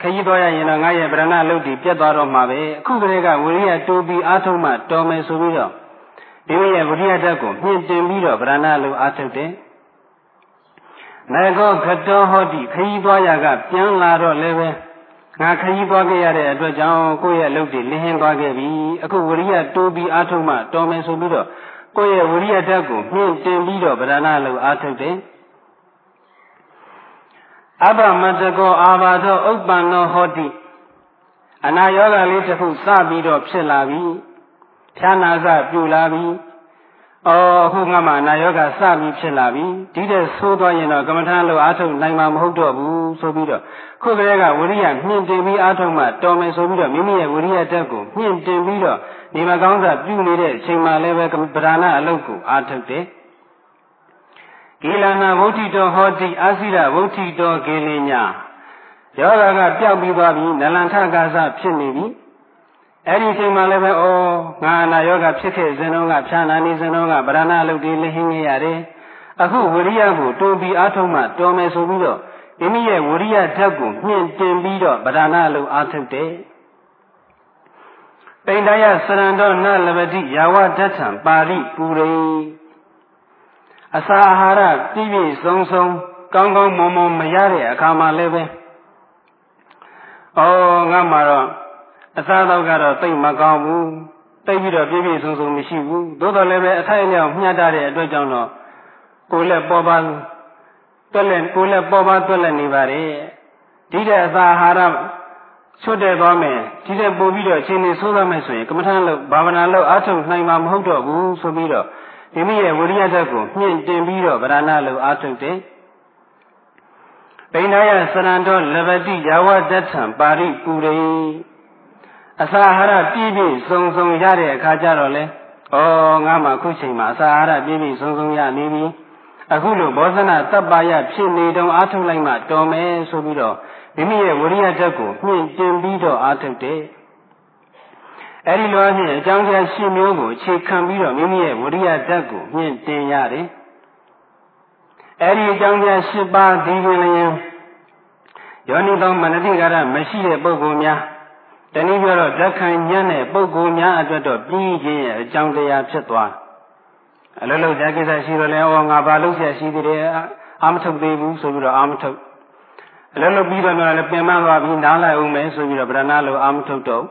ခရီးသွားရရင်တော့ငါရဲ့ဗရဏလုတ်တီပြတ်သွားတော့မှာပဲအခုကလေးကဝိရိယတိုးပြီးအားထုတ်မှတော်မယ်ဆိုပြီးတော့မိမိရဲ့ဝိရိယဓာတ်ကိုမြင့်တင်ပြီးတော့ဗရဏလုတ်အားထုတ်တယ်မေဃောခတောဟောတိခရီးသွားရကပြန်လာတော့လည်းပဲငါခရီးသွားခဲ့ရတဲ့အတွက်ကြောင့်ကိုယ့်ရဲ့လုတ်တီလင်းဟင်းသွားခဲ့ပြီအခုဝိရိယတိုးပြီးအားထုတ်မှတော်မယ်ဆိုပြီးတော့ကိုယ့်ရဲ့ဝိရိယဓာတ်ကိုမြင့်တင်ပြီးတော့ဗရဏလုတ်အားထုတ်တယ် အဘမတကောအာဘာသောဥပ္ပန္နောဟောတိအနာယောဂလေးတစ်ခုစပြီးတော့ဖြစ်လာပြီဖြာနာစပြူလာပြီအော်အခုငါမှအနာယောဂစပြီးဖြစ်လာပြီဒီတဲ့ဆိုးသွားရင်တော့ကမ္မထာလို့အာထုတ်နိုင်မှာမဟုတ်တော့ဘူးဆိုပြီးတော့ခုကလေးကဝိရိယမြင့်တင်ပြီးအာထုတ်မှတော်မယ်ဆိုပြီးတော့မိမိရဲ့ဝိရိယတက်ကိုမြင့်တင်ပြီးတော့ဒီမှာကောင်းစားပြုနေတဲ့အချိန်မှလည်းပဲဗဒနာအလုပ်ကိုအာထုတ်တယ် ဂေလနာဝုဋ္ဌိတောဟောတိအာစိရဝုဋ္ဌိတောဂေလညာယောဂကပျောက်ပြီးသွားပြီနလန်ထကာစဖြစ်နေပြီအဲ့ဒီအချိန်မှလည်းပဲဩငါနာယောဂဖြစ်ခဲ့စဉ်တော့ကဖြာနာနေစဉ်တော့ကဗရဏအလုပ်တွေလင်းဟင်းနေရတယ်အခုဝရိယကိုတုံပြီးအားထုတ်မှတော်မယ်ဆိုပြီးတော့မိမိရဲ့ဝရိယဓာတ်ကိုမြင့်တင်ပြီးတော့ဗရဏအလုပ်အားထုတ်တယ်ပိန္ဒယစရံတော်နလပတိယာဝတ္ထံပါဠိပူရိ အစာအာဟာရပြည့်ပြည့်စုံစုံကောင်းကောင်းမွန်မွန်မရတဲ့အခါမှာလည်းပဲဩငါမှတော့အစားတော့ကတော့တိတ်မကောင်းဘူးတိတ်ပြီးတော့ပြည့်ပြည့်စုံစုံမရှိဘူးသို့တော်လည်းပဲအထိုက်အလျောက်မျှတတဲ့အတွက်ကြောင့်တော့ကိုယ်လက်ပေါ်ပါတွက်လက်ကိုယ်လက်ပေါ်ပါတွက်လက်နေပါတယ်ဒီတဲ့အစာအာဟာရချွတ်တဲ့သွားမယ်ဒီတဲ့ပို့ပြီးတော့အချိန်နေဆိုးသွားမယ်ဆိုရင်ကမ္မထာလို့ဘာဝနာလို့အားထုတ်နိုင်မှာမဟုတ်တော့ဘူးဆိုပြီးတော့ မိမိရဲ့ဝိရိယဓာတ်ကိုမြင့်တင်ပြီးတော့ဗရဏလို့အားထုတ်တယ်ပိဏယစရံတော်လဘတိယာဝတ္ထံပါရိပူရိအစာအာဟာရပြည့်ပြည့်စုံစုံရတဲ့အခါကျတော့လေဩငါမှခုချိန်မှာအစာအာဟာရပြည့်ပြည့်စုံစုံရနေပြီအခုလိုဘောဇနာတပ်ပါရဖြစ်နေတုံအားထုတ်လိုက်မှတော်မယ်ဆိုပြီးတော့မိမိရဲ့ဝိရိယဓာတ်ကိုမြင့်တင်ပြီးတော့အားထုတ်တယ် အဲ့ဒီလိုအဖြစ်အကြောင်းတရားရှင်းမျိုးကိုအခြေခံပြီးတော့မိမိရဲ့ဝိရိယဓာတ်ကိုမြင့်တင်ရတယ်အဲ့ဒီအကြောင်းတရား၈ပါးဒီပြင်လျင်ယောနိသောမနတိကာရမရှိတဲ့ပုဂ္ဂိုလ်များတနည်းပြောတော့ဓက္ခံညံ့တဲ့ပုဂ္ဂိုလ်များအတွက်တော့ပြီးခြင်းရဲ့အကြောင်းတရားဖြစ်သွားအလုံးလုံးဇာကိစ္စရှိတော့လဲဩငါဘာလုပ်ရရှိသေးတယ်အာမထုတ်သေးဘူးဆိုပြီးတော့အာမထုတ်အလုံးလုံးပြီးတော့လည်းပင်မသွားပြီးနားလိုက်အောင်မယ်ဆိုပြီးတော့ဗရဏလိုအာမထုတ်တော့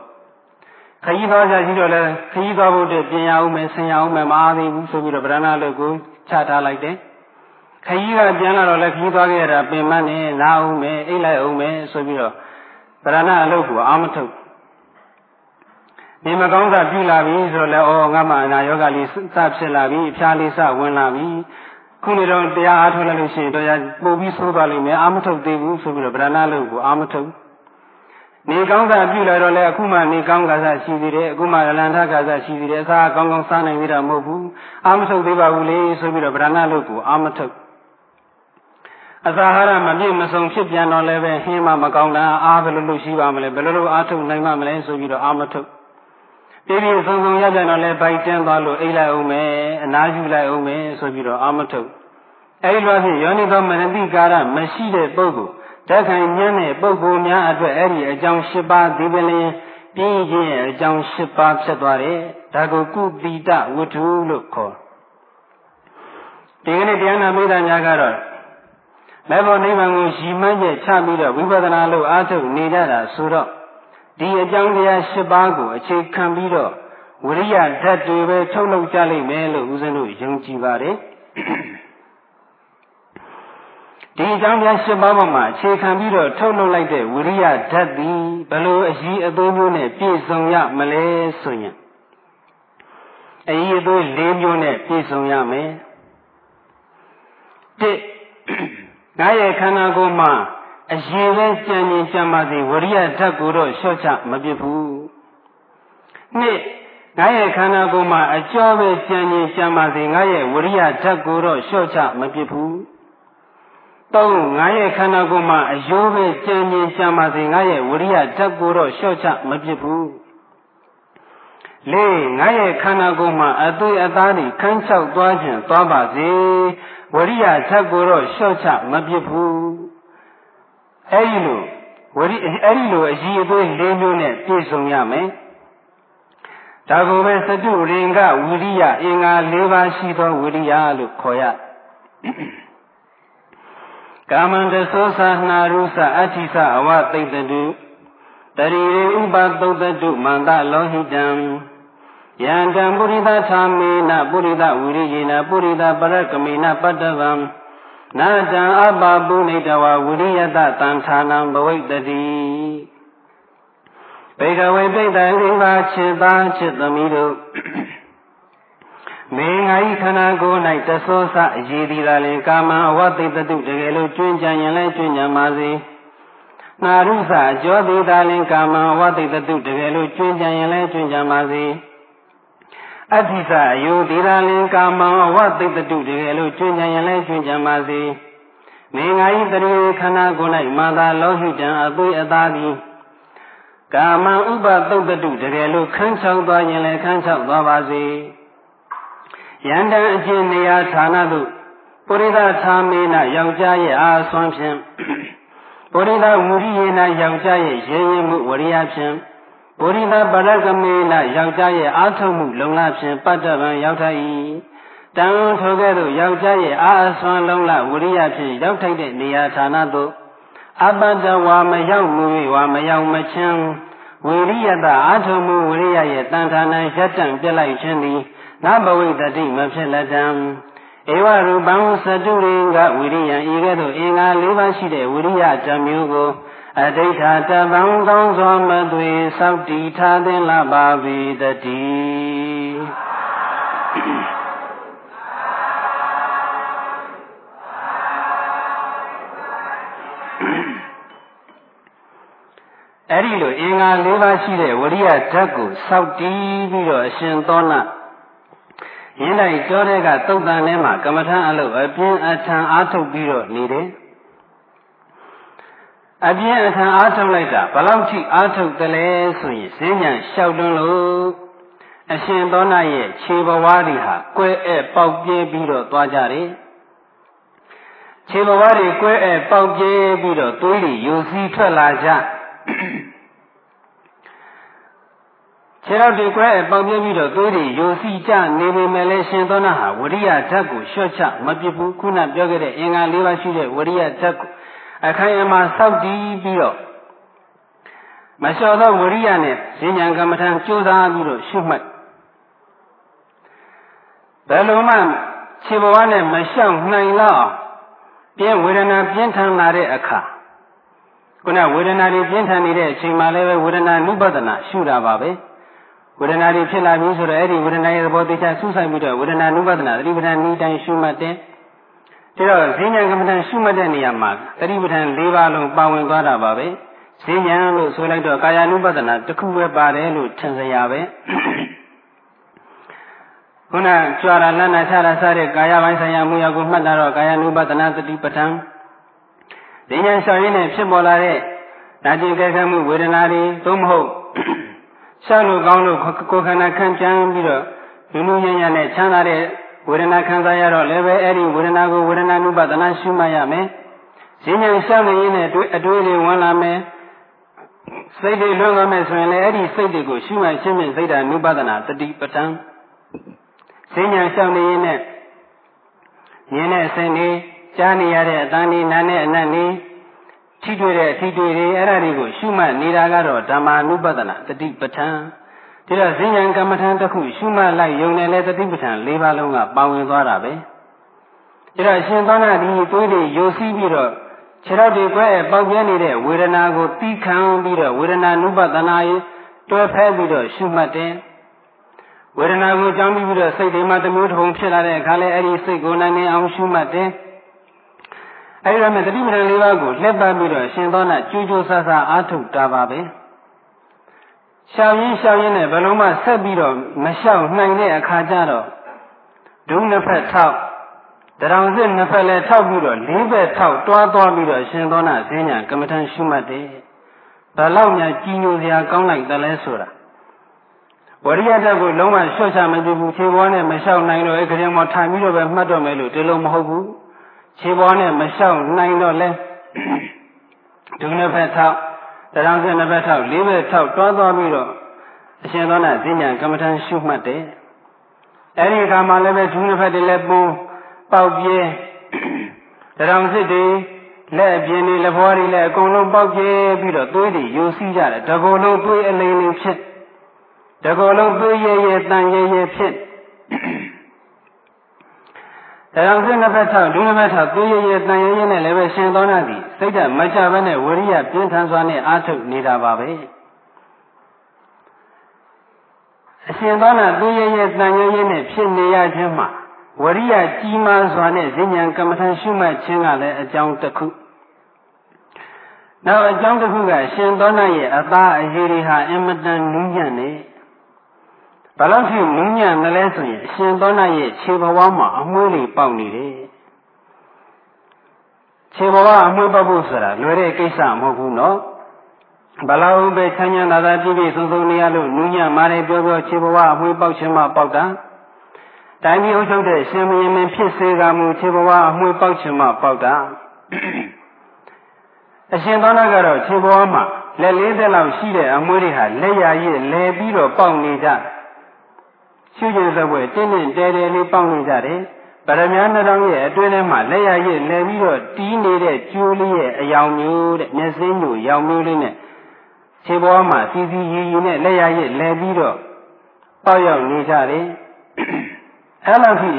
ခရီးသွားကြရှိတော့လဲခရီးသွားဖို့တည်းပြင်ရအောင်မယ်ဆင်ရအောင်မယ်မအားသေးဘူးဆိုပြီးတော့ဗရဏလိုကိုချထားလိုက်တယ်ခကြီးကပြန်လာတော့လည်းခကြီးသွားခဲ့ရတာပင်မနဲ့နားအောင်မယ်အိတ်လိုက်အောင်မယ်ဆိုပြီးတော့ဗရဏအလုပ်ကိုအာမထုတ်ဒီမကောင်းတာပြုလာပြီဆိုတော့လည်းအော်ငါမှအနာယောဂလေးစဖြစ်လာပြီအဖျားလေးစဝင်လာပြီခုနေတော့တရားအားထုတ်လိုက်လို့ရှိရင်တော့ပို့ပြီးဆိုးသွားလိမ့်မယ်အာမထုတ်သေးဘူးဆိုပြီးတော့ဗရဏအလုပ်ကိုအာမထုတ် နေကောင်းတာပြုလာတော့လေအခုမှနေကောင်းကစားရှိသေးတယ်အခုမှလန္ထကစားရှိသေးတယ်အစားကောင်းကောင်းစားနိုင်သေးတာမဟုတ်ဘူးအာမထုတ်သေးပါဘူးလေဆိုပြီးတော့ဗရဏလုတ်ကိုအာမထုတ်အစာဟာရမပြည့်မစုံဖြစ်ပြန်တော့လည်းပဲဟင်းမမကောင်းတာအားဘယ်လိုလုပ်ရှိပါမလဲဘယ်လိုလုပ်အားထုတ်နိုင်မှမလဲဆိုပြီးတော့အာမထုတ်ပြည့်ပြည့်စုံစုံရကြတော့လည်းဗိုက်တင်းသွားလို့အိတ်လိုက်အောင်မယ်အနားယူလိုက်အောင်မယ်ဆိုပြီးတော့အာမထုတ်အဲဒီလိုဖြင့်ယောနိသောမနတိကာရမရှိတဲ့ပုဂ္ဂိုလ် တက်ခံညံ့တဲ့ပုဂ္ဂိုလ်များအတွက်အဲ့ဒီအကြောင်း၈ပါးဒီပလင်ပြင်းခြင်းရဲ့အကြောင်း၈ပါးဖြစ်သွားတယ်ဒါကိုကုတိတဝတ္ထုလို့ခေါ်ဒီကနေ့တရားနာမိသားများကတော့မေဖို့နိဗ္ဗာန်ကိုရည်မှန်းချက်ချပြီးတော့ဝိပဿနာလို့အားထုတ်နေကြတာဆိုတော့ဒီအကြောင်းတရား၈ပါးကိုအခြေခံပြီးတော့ဝိရိယဓာတ်တွေပဲထုတ်လုပ်ကြလိမ့်မယ်လို့ဦးဇင်းတို့ယုံကြည်ပါတယ် ဒီအကြောင်းတရား၈ပါးပေါ်မှာအခြေခံပြီးတော့ထုတ်လုပ်လိုက်တဲ့ဝိရိယဓာတ်သည်ဘလို့အကြီးအသေးမျိုးနဲ့ပြည့်စုံရမလဲဆိုရင်အကြီးအသေး၄မျိုးနဲ့ပြည့်စုံရမယ်တစ်ငါရဲ့ခန္ဓာကိုယ်မှာအရင်ပဲကြံ့ကြင်ကြံပါစေဝရိယဓာတ်ကိုတော့လျှော့ချမပြစ်ဘူးနှစ်ငါရဲ့ခန္ဓာကိုယ်မှာအကျော်ပဲကြံ့ကြင်ကြံပါစေငါရဲ့ဝရိယဓာတ်ကိုတော့လျှော့ချမပြစ်ဘူး သုံးငါရဲ့ခန္ဓာကိုယ်မှာအယိုးပဲကြံမြင်ရှာပါစေငါရဲ့ဝိရိယဓာတ်ကိုတော့လျှော့ချမဖြစ်ဘူးလေးငါရဲ့ခန္ဓာကိုယ်မှာအသွေးအသားတွေခန်းချောက်သွားခြင်းသွားပါစေဝရိယဓာတ်ကိုတော့လျှော့ချမဖြစ်ဘူးအဲဒီလိုဝရိအဲ့ဒီလိုအကြီးအသေး၄မျိုးနဲ့ပြည့်စုံရမယ်ဒါကိုပဲစတုရင်ကဝိရိယအင်္ဂါ၄ပါးရှိသောဝိရိယလို့ခေါ်ရ ကာမန္တသောသနာရုသအဋ္ဌိသအဝသိတ္တုတရိရေဥပသုတ္တုမန္တလောဟိတံယန္တံပုရိသသာမေနပုရိသဝိရိယေနပုရိသပရကမေနပတ္တဗံနာတံအပပုနိတဝဝိရိယတတံဌာနံဘဝိတ္တိဘေကဝေပိတ္တအိဘာခြေသားခြေသမီးတို့ မေငါဤခန္ဓာကိုယ်၌တသောစအရေးသည်သာလင်ကာမံအဝတိတတုတကယ်လို့ကျွင်းကြံရင်လည်းကျွင်းကြံပါစေနာရုစအကျော်သည်သာလင်ကာမံအဝတိတတုတကယ်လို့ကျွင်းကြံရင်လည်းကျွင်းကြံပါစေအဋ္ဌိစအယုဒီရာလင်ကာမံအဝတိတတုတကယ်လို့ကျွင်းကြံရင်လည်းကျွင်းကြံပါစေမေငါဤတရေခန္ဓာကိုယ်၌မာသာလောဟိတံအသွေးအသားသည်ကာမံဥပသုတ်တုတကယ်လို့ခန်းချောက်သွားရင်လည်းခန်းချောက်သွားပါစေ ယန္တံအချင်းနေရာဌာနသို့ပုရိသသာမေနယောက်ျားရဲ့အာဆွမ်းဖြင့်ပုရိသဝူရိယေနယောက်ျားရဲ့ရေရင်မှုဝရိယဖြင့်ပုရိသပရကမေနယောက်ျားရဲ့အာထုံမှုလုံလဖြင့်ပတ္တဗံရောက်ထိုက်၏တံထိုကဲ့သို့ယောက်ျားရဲ့အာအဆွမ်းလုံလဝရိယဖြင့်ရောက်ထိုက်တဲ့နေရာဌာနသို့အပတ္တဝါမရောက်မူ၍ဝါမရောက်မချင်းဝိရိယတအာထုံမှုဝရိယရဲ့တန်ထာဏရပ်တံပြက်လိုက်ခြင်းသည် နဘဝိတတိမဖြစ်လက်တံဧဝရူပံသတုရင်ကဝိရိယံဤကဲ့သို့အင်္ဂါ၄ပါးရှိတဲ့ဝိရိယဓာမျိုးကိုအဋိဋ္ဌတပံကောင်းစွာမသွေစောက်တီထားသင်လာပါပေတည်းအဲ့ဒီလိုအင်္ဂါ၄ပါးရှိတဲ့ဝရိယဓာတ်ကိုစောက်တီးပြီးတော့အရှင်သောနာ ရင်းတိုင်းကြောတဲ့ကသုတ်တန်ထဲမှာကမ္မထအလုပ်အပြင်းအထန်အားထုတ်ပြီးတော့နေတယ်အပြင်းအထန်အားထုတ်လိုက်တာဘလောက်ထိအားထုတ်တယ်လဲဆိုရင်ဈဉ္ညာလျှောက်တွန်းလို့အရှင်သောနာရဲ့ခြေဘဝတွေဟာကွဲအဲပေါက်ပြဲပြီးတော့သွားကြတယ်ခြေဘဝတွေကွဲအဲပေါက်ပြဲပြီးတော့သွေးတွေယိုစီးထွက်လာကြ ခြေတော်တွေကွဲပေါက်ပြပြီးတော့သွေးတွေယိုစီကြနေပေမဲ့လည်းရှင်သောနာဟာဝရိယဓာတ်ကိုလျှော့ချမပြစ်ဘူးခုနပြောခဲ့တဲ့အင်္ဂါ၄ပါးရှိတဲ့ဝရိယဓာတ်ကိုအခိုင်အမာစောက်တည်ပြီးတော့မလျှော့သောဝရိယနဲ့ဈဉ္ဉံကမ္မထံကြိုးစားပြီးတော့ရှုမှတ်ဘယ်လိုမှခြေဘဝနဲ့မလျှောက်နိုင်တော့ပြင်းဝေဒနာပြင်းထန်လာတဲ့အခါခုနဝေဒနာတွေပြင်းထန်နေတဲ့အချိန်မှလည်းပဲဝေဒနာနုပဒနာရှုတာပါပဲ။ ဝေဒနာတွေဖြစ်လာပြီဆိုတော့အဲ့ဒီဝေဒနာရဲ့သဘောတရားစူးစိုက်ပြီးတော့ဝေဒနာနုပဒနာသတိပဋ္ဌာန်ဤတိုင်းရှုမှတ်တယ်။ဒါတော့ဈဉ္ဉံကမ္မဋ္ဌာန်းရှုမှတ်တဲ့နေရာမှာသတိပဋ္ဌာန်၄ပါးလုံးပါဝင်သွားတာပါပဲ။ဈဉ္ဉံလို့ဆိုလိုက်တော့ကာယ ानु ပဒနာတစ်ခုပဲပါတယ်လို့ထင်စရာပဲ။ခုနကြွာရလန်းနာချတာစတဲ့ကာယပိုင်းဆိုင်ရာမူရကိုမှတ်တာတော့ကာယ ानु ပဒနာသတိပဋ္ဌာန်ဈဉ္ဉံလျှောက်ရင်းနဲ့ဖြစ်ပေါ်လာတဲ့နာကျင်ကြဲခံမှုဝေဒနာတွေသို့မဟုတ် ရှားလို့ကောင်းလို့ကိုယ်ခန္ဓာခံကြံပြီးတော့လူလူညံ့ညံ့နဲ့ချမ်းသာတဲ့ဝေဒနာခံစားရတော့လည်းပဲအဲ့ဒီဝေဒနာကိုဝေဒနာနုပဒနာရှုမှတ်ရမယ်။ဈဉ္ဉံရှားနေရင်လည်းအတွေးတွေဝင်လာမယ်။စိတ်တွေလွန်သွားမယ်ဆိုရင်လည်းအဲ့ဒီစိတ်တွေကိုရှုမှတ်ရှင်းမြင်စိတ်ဓာနုပဒနာတတိပဋ္ဌာန်ဈဉ္ဉံရှားနေရင်လည်းမြင်တဲ့အစဉ်တွေကြားနေရတဲ့အတန်တွေနားနဲ့အနတ်တွေ ထိတွေ့တဲ့အထိတွေ့တွေအဲ့ဒါတွေကိုရှုမှတ်နေတာကတော့ဓမ္မာနုပဒနာတတိပဋ္ဌာန်ဒီတော့ဈဉ္ဉံကမ္မထံတစ်ခုရှုမှတ်လိုက်ယုံတယ်လေတတိပဋ္ဌာန်၄ပါးလုံးကပါဝင်သွားတာပဲဒါတော့ရှင်သောနာဒီသွေးတွေယိုစီးပြီးတော့ခြေထောက်တွေကွဲပေါက်ပြဲနေတဲ့ဝေဒနာကိုတီးခံပြီးတော့ဝေဒနာနုပဒနာရေးတွဲဖဲပြီးတော့ရှုမှတ်တယ်ဝေဒနာကိုကြောင်းပြီးတော့စိတ်တွေမှာတမျိုးတစ်ပုံဖြစ်လာတဲ့အခါလဲအဲ့ဒီစိတ်ကိုနိုင်နေအောင်ရှုမှတ်တယ် အဲဒီတော့မဲ့တတိပဌာန်၄ပါးကိုလက်ပတ်ပြီးတော့ရှင်သောနာကြိုးကြိုးဆဆအားထုတ်တာပါပဲရှောင်ရင်းရှောင်ရင်းနဲ့ဘလုံးမဆက်ပြီးတော့မလျှောက်နိုင်တဲ့အခါကျတော့ဒုနှစ်ဖက်ထောက်တရောင်စစ်နှစ်ဖက်လဲထောက်ပြီးတော့လေးဘက်ထောက်တွားသွားပြီးတော့ရှင်သောနာဈဉ္ညာကမ္မထံရှုမှတ်တယ်ဘယ်လောက်များကြီးညိုစရာကောင်းလိုက်တယ်လဲဆိုတာဝရိယတက်ကိုလုံးဝလျှော့ချမကြည့်ဘူးခြေပေါ်နဲ့မလျှောက်နိုင်တော့အဲခရင်မောထိုင်ပြီးတော့ပဲမှတ်တော့မယ်လို့ဒီလိုမဟုတ်ဘူး ခြေပေါ်နဲ့မလျှောက်နိုင်တော့လဲဒုနှစ်ဖက်ထောက်တရောင်စစ်နှစ်ဖက်ထောက်လေးဘက်ထောက်တွားသွားပြီးတော့အရှင်သောနာဈဉ္ညာကမ္မထံရှုမှတ်တယ်အဲဒီအခါမှာလည်းပဲဒုနှစ်ဖက်တည်းလည်းပုံပေါက်ပြဲတရောင်စစ်တွေလက်အပြင်းတွေလက်ဖွားတွေလည်းအကုန်လုံးပေါက်ပြဲပြီးတော့သွေးတွေယိုစီးကြတယ်တကောလုံးသွေးအလိမ်လိမ်ဖြစ်တကောလုံးသွေးရဲရဲတန်ရဲရဲဖြစ် တရောင်စစ်နှစ်ဖက်ထောက်ဒုနှစ်ဖက်ထောက်သွေးရဲရဲတန်ရဲရဲနဲ့လည်းပဲရှင်သောနာသည်စိတ်ဓာတ်မချဘဲနဲ့ဝရိယပြင်းထန်စွာနဲ့အားထုတ်နေတာပါပဲအရှင်သောနာသွေးရဲရဲတန်ရဲရဲနဲ့ဖြစ်နေရခြင်းမှာဝရိယကြီးမားစွာနဲ့ဈဉ္ဉံကမ္မထရှုမှတ်ခြင်းကလည်းအကြောင်းတစ်ခုနောက်အကြောင်းတစ်ခုကရှင်သောနာရဲ့အသားအရေးတွေဟာအင်မတန်နူးညံ့နေ ဘာလို့ဖြစ်နူးညံ့မလဲဆိုရင်အရှင်သောနာရဲ့ခြေဘဝမှာအမွှေးတွေပေါက်နေတယ်ခြေဘဝအမွှေးပေါက်ဖို့ဆိုတာလွယ်တဲ့ကိစ္စမဟုတ်ဘူးနော်ဘလောက်ပဲချမ်းချမ်းသာသာပြည့်ပြည့်စုံစုံနေရလို့နူးညံ့မာတယ်ပြောပြောခြေဘဝအမွှေးပေါက်ခြင်းမှပေါက်တာတိုင်းပြည်အုပ်ချုပ်တဲ့ရှင်မင်းမင်းဖြစ်စေကမူခြေဘဝအမွှေးပေါက်ချင်မှပေါက်တာအရှင်သောနာကတော့ခြေဘဝမှာလက်လေးသက်လောက်ရှိတဲ့အမွှေးတွေဟာလက်ရရည်လဲပြီးတော့ပေါက်နေကြ ရှုကျင်သဘွယ်တင်းတင်းတဲတဲလေးပေါက်နေကြတယ်ပရမညာနှောင်းရဲ့အတွင်းထဲမှာလက်ရရည်လဲပြီးတော့တီးနေတဲ့ကျိုးလေးရဲ့အယောင်မျိုးတဲ့မျက်စိမျိုးရောင်မျိုးလေးနဲ့ခြေဘဝမှာစီစီရည်ရည်နဲ့လက်ရရည်လဲပြီးတော့ပေါက်ရောက်နေကြတယ်အဲ့လောက်ထိ